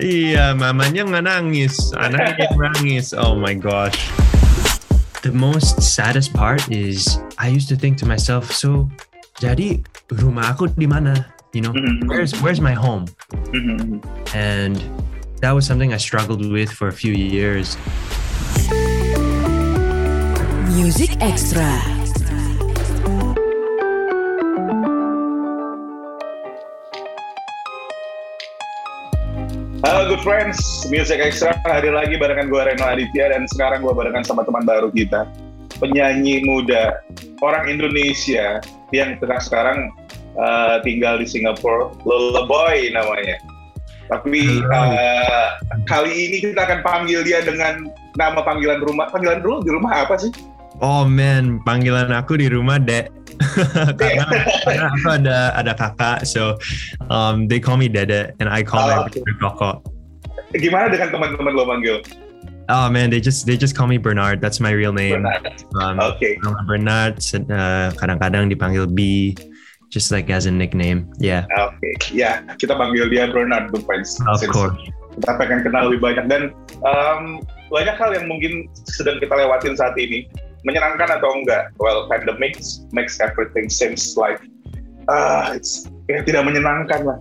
Iya, mamanya nggak nangis, anaknya yang nangis. Oh my gosh. The most saddest part is I used to think to myself, so jadi rumah aku di mana? You know, Mhm. where's where's my home? Mhm. And that was something I struggled with for a few years. Music Extra. Halo good friends, Music Extra hadir lagi barengan gue Reno Aditya dan sekarang gue barengan sama teman baru kita, penyanyi muda, orang Indonesia yang tengah sekarang uh, tinggal di Singapura, Lola Boy namanya. Tapi uh, kali ini kita akan panggil dia dengan nama panggilan rumah. Panggilan dulu di rumah apa sih? Oh man, panggilan aku di rumah Dek. karena, karena aku ada ada kakak, so um, they call me Dede and I call Oh, my brother Koko. Gimana dengan teman-teman lo manggil? Oh man, they just they just call me Bernard. That's my real name. Bernard. Um, nama Bernard, uh, kadang-kadang dipanggil B, just like as a nickname. Yeah, Oke, ya kita panggil dia Bernard of Since course. kita pengen kenal lebih banyak dan um, banyak hal yang mungkin sedang kita lewatin saat ini menyenangkan atau enggak? Well pandemic makes everything seems like ah it's ya tidak menyenangkan lah.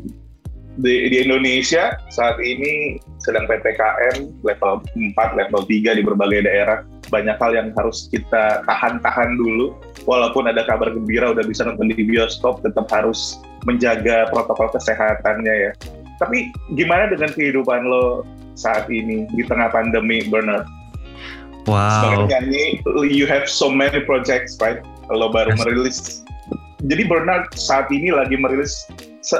Di, di Indonesia saat ini sedang PPKM level 4, level 3 di berbagai daerah. Banyak hal yang harus kita tahan-tahan dulu. Walaupun ada kabar gembira udah bisa nonton di bioskop tetap harus menjaga protokol kesehatannya ya. Tapi gimana dengan kehidupan lo saat ini di tengah pandemi, Bernard? Sebagai Wow. penyanyi, you have so many projects, right? Lo baru Yes. merilis. Jadi Bernard saat ini lagi merilis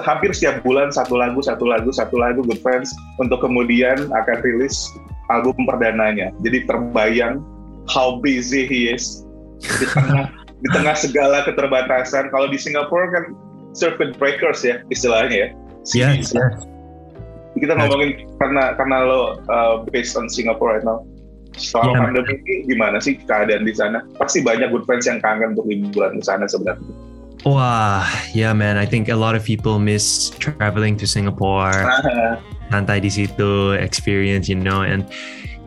hampir setiap bulan satu lagu, satu lagu, satu lagu, Good Friends, untuk kemudian akan rilis album perdananya. Jadi terbayang how busy he is di tengah di tengah segala keterbatasan. Kalau di Singapura kan circuit breakers ya istilahnya ya. Yes, yes. kita ngomongin karena karena lo uh, based on Singapore right now selama Iya. pandemi ini gimana sih keadaan di sana pasti banyak good friends yang kangen untuk liburan di sana sebenarnya Wow. Yeah, man. I think a lot of people miss traveling to Singapore. santai di situ, experience, you know, and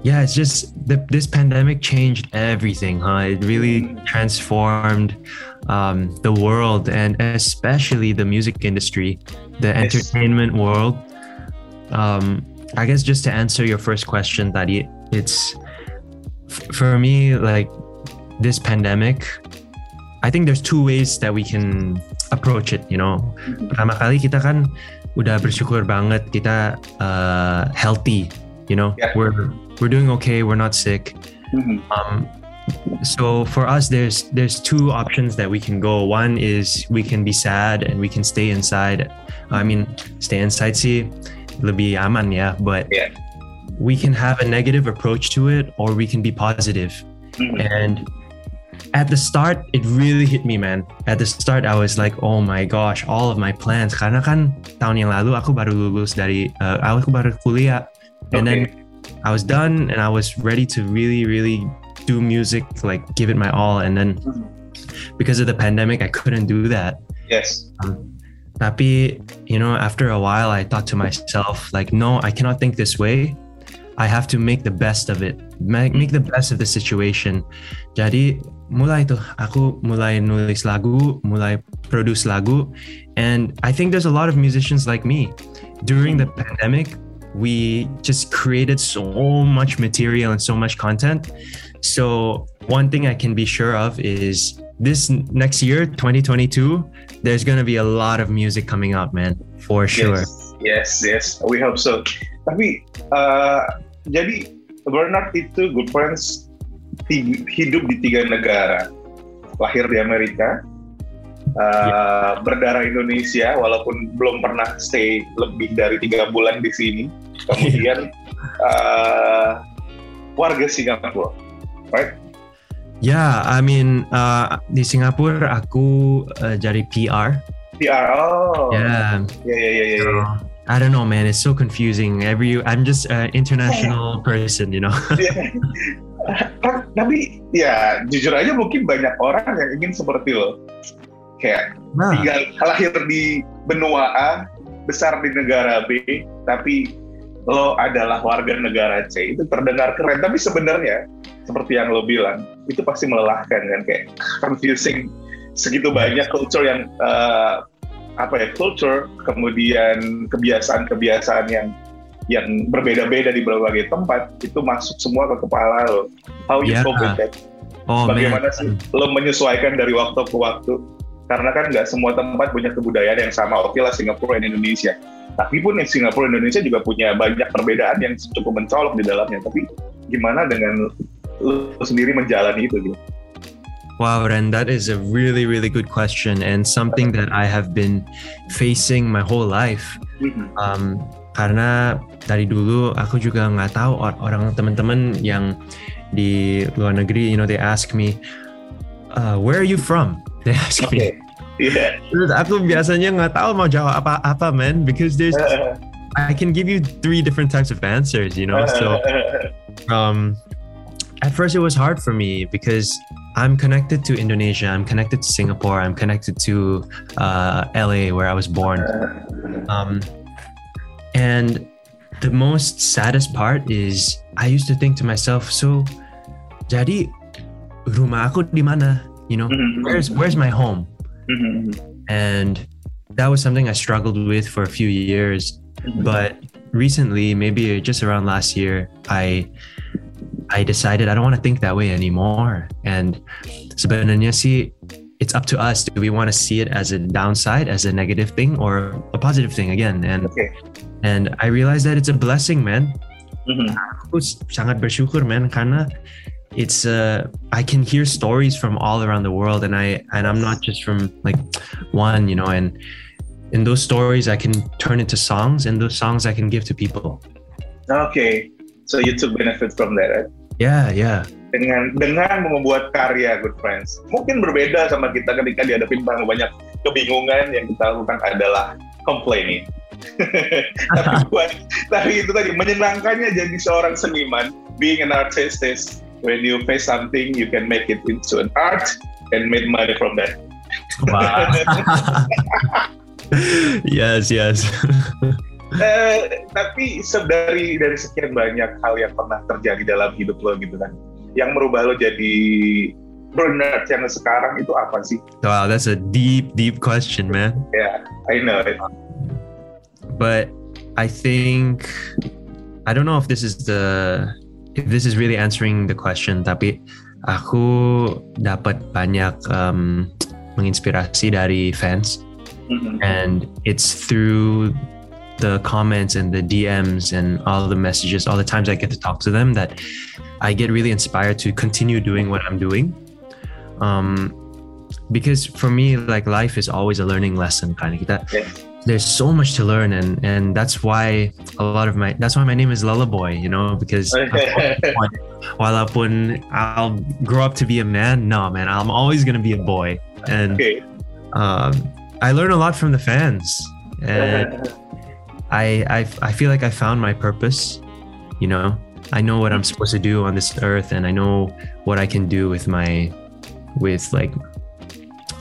yeah, it's just the, this pandemic changed everything, huh? It really transformed um, the world and especially the music industry, the Yes. entertainment world. Um, I guess just to answer your first question, tadi, it's for me like this pandemic. I think there's two ways that we can approach it, you know. Pertama kali kita kan udah bersyukur banget kita uh, healthy, you know. Yeah. We're we're doing okay, we're not sick. Mhm. Um, so for us, there's there's two options that we can go. One is we can be sad and we can stay inside. I mean, stay inside sih lebih aman ya, but Yeah. We can have a negative approach to it, or we can be positive. Mhm. And at the start, it really hit me, man. At the start, I was like, oh my gosh, all of my plans. Karena kan tahun yang lalu aku baru lulus dari, uh, aku baru kuliah. And then I was done and I was ready to really, really do music, like give it my all. And then Mhm. because of the pandemic, I couldn't do that. yes Tapi, you know, after a while, I thought to myself, like, no, I cannot think this way. I have to make the best of it, make, the best of the situation. Jadi, mulai tuh, aku mulai nulis lagu, mulai produce lagu. And I think there's a lot of musicians like me. During the pandemic, we just created so much material and so much content. So, one thing I can be sure of is this next year, 2022, there's gonna be a lot of music coming out, man, for sure. yes yes yes we hope so tapi uh, jadi Bernard itu good friends hidup di tiga negara. Lahir di Amerika uh, berdarah Indonesia walaupun belum pernah stay lebih dari tiga bulan di sini. Kemudian uh, warga Singapura right? Yeah, I mean, uh, di Singapura aku uh, jadi PR. PR oh. Ya. Ya ya ya, So, ya. I don't know, man. It's so confusing. Every I'm just an international person, you know. Kan, tapi ya jujur aja mungkin banyak orang yang ingin seperti lo kayak Nah, tinggal lahir di benua A besar di negara B tapi lo adalah warga negara C itu terdengar keren tapi sebenarnya seperti yang lo bilang itu pasti melelahkan kan kayak confusing segitu banyak culture yang uh, apa ya culture kemudian kebiasaan-kebiasaan yang yang berbeda-beda di berbagai tempat itu masuk semua ke kepala lo. How you Yeah. cope with that. Oh bagaimana man. sih lo menyesuaikan dari waktu ke waktu? Karena kan nggak semua tempat punya kebudayaan yang sama. Oke lah Singapura dan Indonesia. Tapi pun Singapura dan Indonesia juga punya banyak perbedaan yang cukup mencolok di dalamnya. Tapi gimana dengan lo sendiri menjalani itu gitu Wow, Ren, that is a really, really good question and something that I have been facing my whole life. Um, karena dari dulu aku juga nggak tahu or- orang teman-teman yang di luar negeri, you know, they ask me, uh, where are you from? They ask oke me. iya Terus aku biasanya nggak tahu mau jawab apa-apa, man, because there's I can give you three different types of answers, you know. So um, at first it was hard for me because I'm connected to Indonesia, I'm connected to Singapore, I'm connected to uh, LA where I was born. Um, and the most saddest part is I used to think to myself, so jadi rumah aku di mana? You know, where's where's my home? And that was something I struggled with for a few years. But recently, maybe just around last year, I I decided I don't want to think that way anymore. And sebenarnya sih, it's up to us. Do we want to see it as a downside, as a negative thing, or a positive thing again? And Okay. and I realized that it's a blessing, man. Aku sangat bersyukur, man, karena it's uh I can hear stories from all around the world, and I and I'm not just from like one, you know, and in those stories I can turn into songs, and those songs I can give to people. Okay, so you took benefit from that right? Yeah, yeah. dengan dengan membuat karya good friends mungkin berbeda sama kita ketika dihadapi banyak banyak kebingungan yang kita lakukan adalah complaining tapi buat tapi itu tadi menyenangkannya jadi seorang seniman being an artist is when you face something you can make it into an art and make money from that Wow. yes, yes. Eh, tapi se- dari dari sekian banyak hal yang pernah terjadi dalam hidup lo gitu kan yang merubah lo jadi Bernard yang sekarang itu apa sih wow, that's a deep, deep question, man. ya I know it. but I think I don't know if this is the if this is really answering the question tapi aku dapat banyak um, menginspirasi dari fans Mhm. and it's through the comments and the DMs and all the messages all the times I get to talk to them that I get really inspired to continue doing what I'm doing. Um because for me like life is always a learning lesson kind of kita Yeah. there's so much to learn and and that's why a lot of my that's why my name is Lullaboy you know because walaupun I'll grow up to be a man no man I'm always gonna be a boy. And Oke. um, I learn a lot from the fans. And I, I feel like I found my purpose you know I know what I'm supposed to do on this earth and I know what I can do with my with like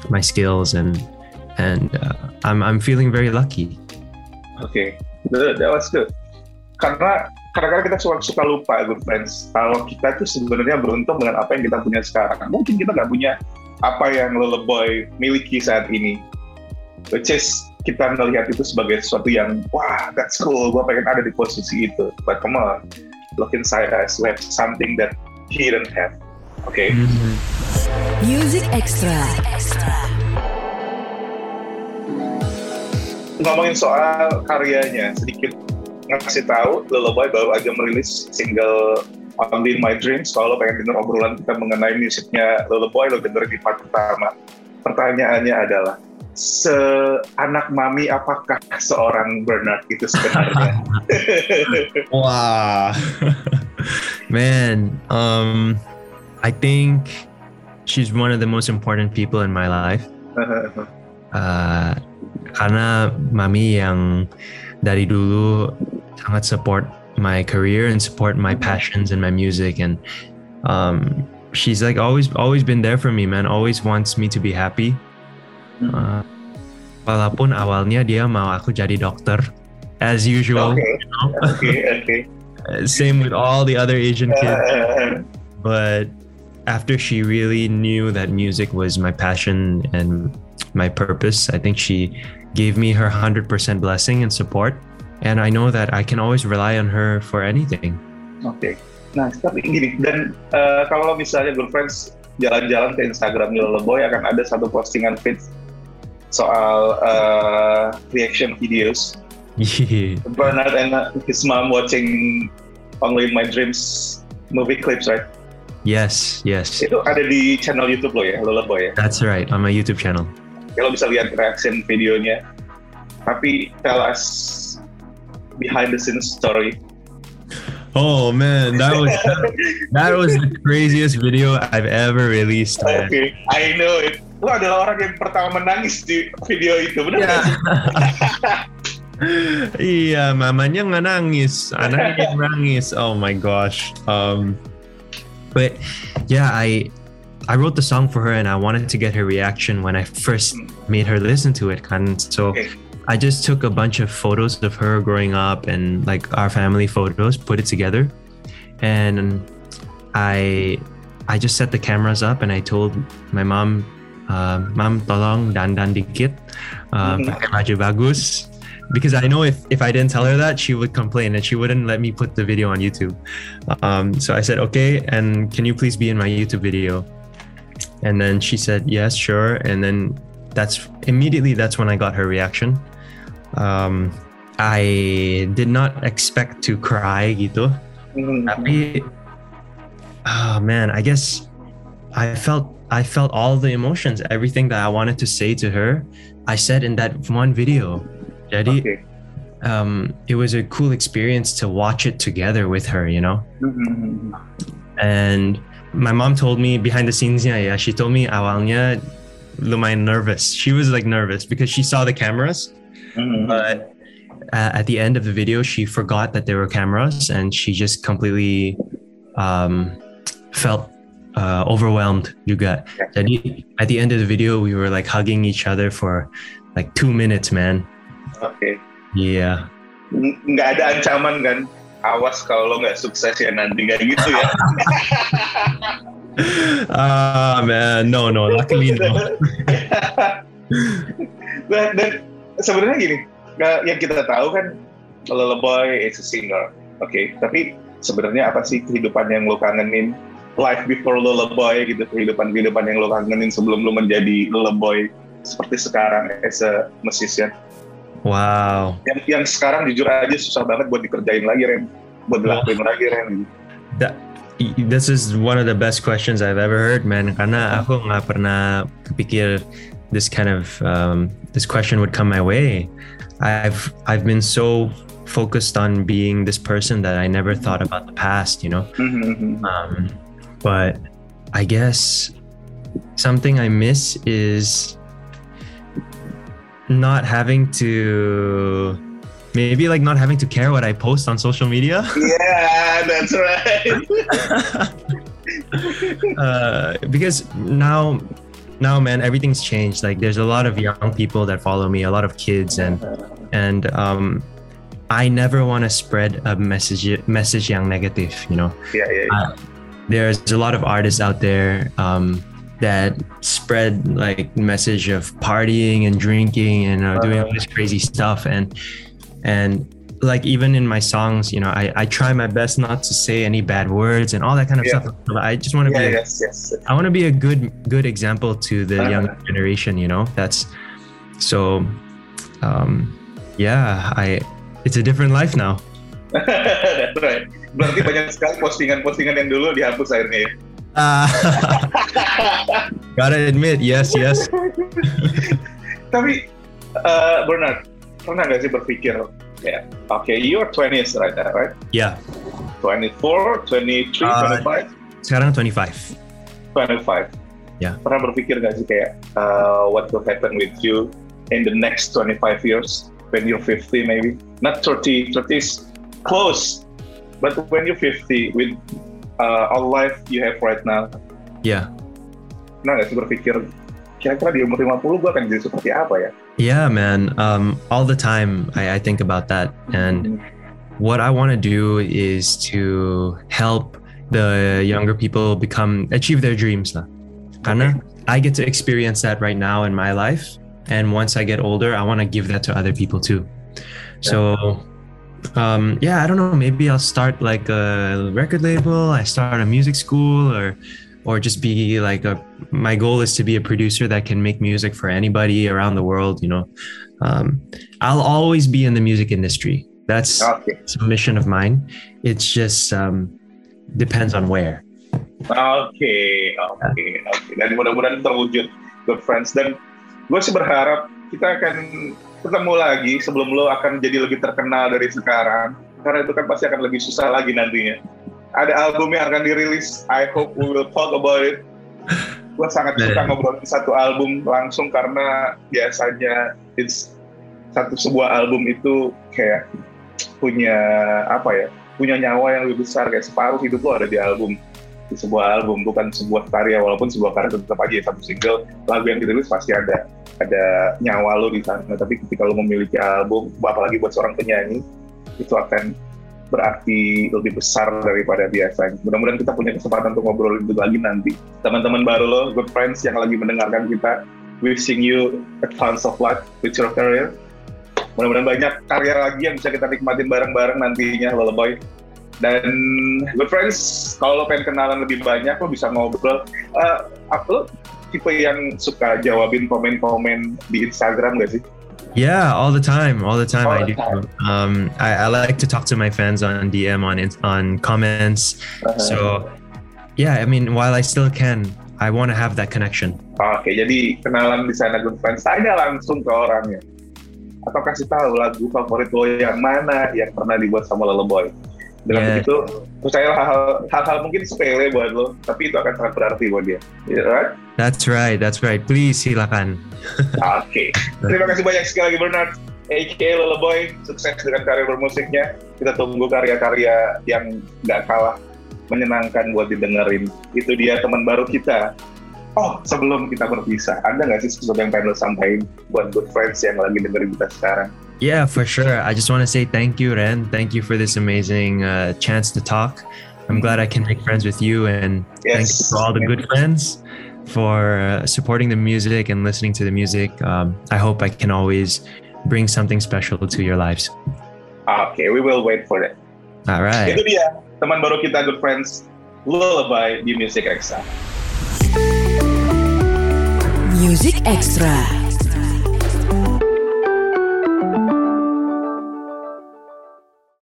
my skills and and uh, I'm I'm feeling very lucky Oke, that, that was good. Karena kadang-kadang kita suka, suka lupa, good friends. Kalau kita tuh sebenarnya beruntung dengan apa yang kita punya sekarang. Mungkin kita nggak punya apa yang Lullaboy miliki saat ini. Which is kita melihat itu sebagai sesuatu yang wah that's cool, gue pengen ada di posisi itu. But come on, look inside us, we have something that he didn't have. Oke, Music Extra. ngomongin soal karyanya sedikit ngasih tahu Lullaboy baru aja merilis single Only in My Dreams kalau lo pengen denger obrolan kita mengenai musiknya Lullaboy lo denger di part pertama pertanyaannya adalah seanak mami apakah seorang Bernard itu sebenarnya? Wow man um I think she's one of the most important people in my life. Uh, karena mami yang dari dulu sangat support my career and support my passions and my music and um, she's like always always been there for me man. Always wants me to be happy Uh, walaupun awalnya dia mau aku jadi dokter as usual. Oke, you know? oke. Uh, Same with all the other Asian kids. Eh, but after she really knew that music was my passion and my purpose, I think she gave me her 100% blessing and support. And I know that I can always rely on her for anything. Oke. Nah, tapi gini, dan eh, kalau misalnya girlfriends jalan-jalan ke Instagram Lolo Boy akan ada satu postingan feed soal eh, reaction videos Yeah. Bernard and uh, his mom watching Only in My Dreams movie clips, right? Yes, yes. Itu ada di channel YouTube lo ya, Lolo Boy ya. That's right, on my YouTube channel. Kalau bisa lihat reaction videonya. Tapi tell us behind the scenes story. Oh man, that was that was the craziest video I've ever released, man. I know it. Lo adalah orang yang pertama menangis di video itu, benar sih? iya, mamanya nggak nangis, anaknya yang nangis. Oh my gosh. Um, but yeah, I I wrote the song for her and I wanted to get her reaction when I first made her listen to it. Kan. So Okay. I just took a bunch of photos of her growing up and like our family photos, put it together, and I I just set the cameras up and I told my mom, uh, "Mom, tolong dandan dikit, uh, Mhm. pakai baju bagus." Because I know if, if I didn't tell her that, she would complain and she wouldn't let me put the video on YouTube. Um, so I said, okay, and can you please be in my YouTube video? And then she said, yes, sure. And then that's immediately that's when I got her reaction. Um, I did not expect to cry gitu. Hmm. Tapi, oh man, I guess I felt I felt all the emotions, everything that I wanted to say to her. I said in that one video. Jadi, Oke. um, it was a cool experience to watch it together with her, you know. Hmm. And my mom told me behind the scenes, yeah, yeah, she told me awalnya lumayan nervous. She was like nervous because she saw the cameras, Hmm. but uh, at the end of the video, she forgot that there were cameras and she just completely um, felt uh, overwhelmed juga. Jadi at the end of the video, we were like hugging each other for like two minutes, man. Oke. Yeah. N- Nggak ada ancaman kan? Awas kalau lo nggak sukses ya nanti nggak gitu ya. Ah man, no, no. Luckily, no. dan, dan sebenarnya gini, yang kita tahu kan Boy is a singer, oke. Tapi sebenarnya apa sih kehidupan yang lo kangenin? Life before Lolo Boy gitu, kehidupan kehidupan yang lo kangenin sebelum lo menjadi Lolo Boy seperti sekarang as a musician. Wow. Yang yang sekarang jujur aja susah banget buat dikerjain lagi Ren, buat dilakuin lagi Ren. That, this is one of the best questions I've ever heard, man. Karena aku nggak pernah kepikir this kind of um, this question would come my way. I've I've been so focused on being this person that I never thought about the past, you know. Mhm. Um, but I guess something I miss is not having to maybe like not having to care what I post on social media. Yeah, that's right. uh, because now now man everything's changed like there's a lot of young people that follow me a lot of kids and and um i never want to spread a message message yang negative you know Yeah, yeah, yeah. There's a lot of artists out there um that spread like message of partying and drinking and uh, doing all this crazy stuff and and like even in my songs you know I, I try my best not to say any bad words and all that kind of Yeah. stuff But i just want to yeah, be a, yes, yes. I want to be a good good example to the Uh-huh. young generation. You know, that's so. Um, yeah, I. It's a different life now. That's right. Berarti banyak sekali postingan-postingan yang dulu dihapus akhirnya ya. Uh, gotta admit, yes, yes. Tapi uh, Bernard, pernah nggak sih berpikir, ya, oke, you're 20s right now, right? Yeah. 24, 23, Uh, 25, Sekarang 25. 25. Ya. Pernah berpikir nggak sih kayak, uh, what will happen with you in the next 25 years when you're 50 maybe? Not 30, 30 is close, but when you're 50 with uh, all life you have right now, Yeah. pernah nggak sih berpikir kira-kira di umur 50 gue akan jadi seperti apa ya? Yeah, man. Um, all the time I, I think about that. And what I want to do is to help the younger people become achieve their dreams lah. Karena I get to experience that right now in my life. And once I get older, I want to give that to other people too. So um yeah i don't know maybe i'll start like a record label i start a music school or or just be like a my goal is to be a producer that can make music for anybody around the world you know? Um i'll always be in the music industry. That's it's a mission of mine. It's just um depends on where. Oke, oke, oke. Dan mudah-mudahan terwujud good friends. Dan gue sih berharap kita akan ketemu lagi sebelum lo akan jadi lebih terkenal dari sekarang. Karena itu kan pasti akan lebih susah lagi nantinya. Ada album yang akan dirilis. I hope we will talk about it. Gue sangat suka Yeah. ngobrolin satu album langsung karena biasanya it's satu sebuah album itu kayak punya apa ya punya nyawa yang lebih besar kayak separuh hidup lo ada di album sebuah album bukan sebuah karya walaupun sebuah karya tetap aja ya, satu single lagu yang dirilis pasti ada ada nyawa lo di sana tapi ketika lo memiliki album apalagi buat seorang penyanyi itu akan berarti lebih besar daripada biasanya. Mudah-mudahan kita punya kesempatan untuk ngobrol itu lagi nanti. Teman-teman baru lo, good friends yang lagi mendengarkan kita, wishing you a tons of luck with your career. Mudah-mudahan banyak karya lagi yang bisa kita nikmatin bareng-bareng nantinya, Lullaboy. Dan good friends, kalau lo pengen kenalan lebih banyak, lo bisa ngobrol. Apa lo tipe yang suka jawabin komen-komen di Instagram gak sih? yeah all the time all the time All i the do time. um I, I like to talk to my fans on dm on on comments Uh-huh. so yeah i mean while i still can i want to have that connection Oke, jadi kenalan di sana good friends. Tanya langsung ke orangnya. Atau kasih tahu lagu favorit lo yang mana yang pernah dibuat sama Lolo Dengan Yeah. begitu, percayalah hal-hal, hal-hal mungkin sepele buat lo, tapi itu akan sangat berarti buat dia. Ya, right? that's right that's right please silakan Oke. Terima kasih banyak sekali lagi Bernard. A.K. Lolo Boy, sukses dengan karir bermusiknya. Kita tunggu karya-karya yang nggak kalah menyenangkan buat didengerin. Itu dia teman baru kita. Oh, sebelum kita berpisah, ada nggak sih sesuatu yang pengen lo sampaikan buat good friends yang lagi dengerin kita sekarang? Yeah, for sure. I just want to say thank you, Ren. Thank you for this amazing uh, chance to talk. I'm glad I can make friends with you, and thank you for all the good friends for uh, supporting the music and listening to the music. Um, I hope I can always bring something special to your lives. Okay, we will wait for it. All right. Itu dia, teman baru kita good friends, Lullaby di Music Extra. Music Extra.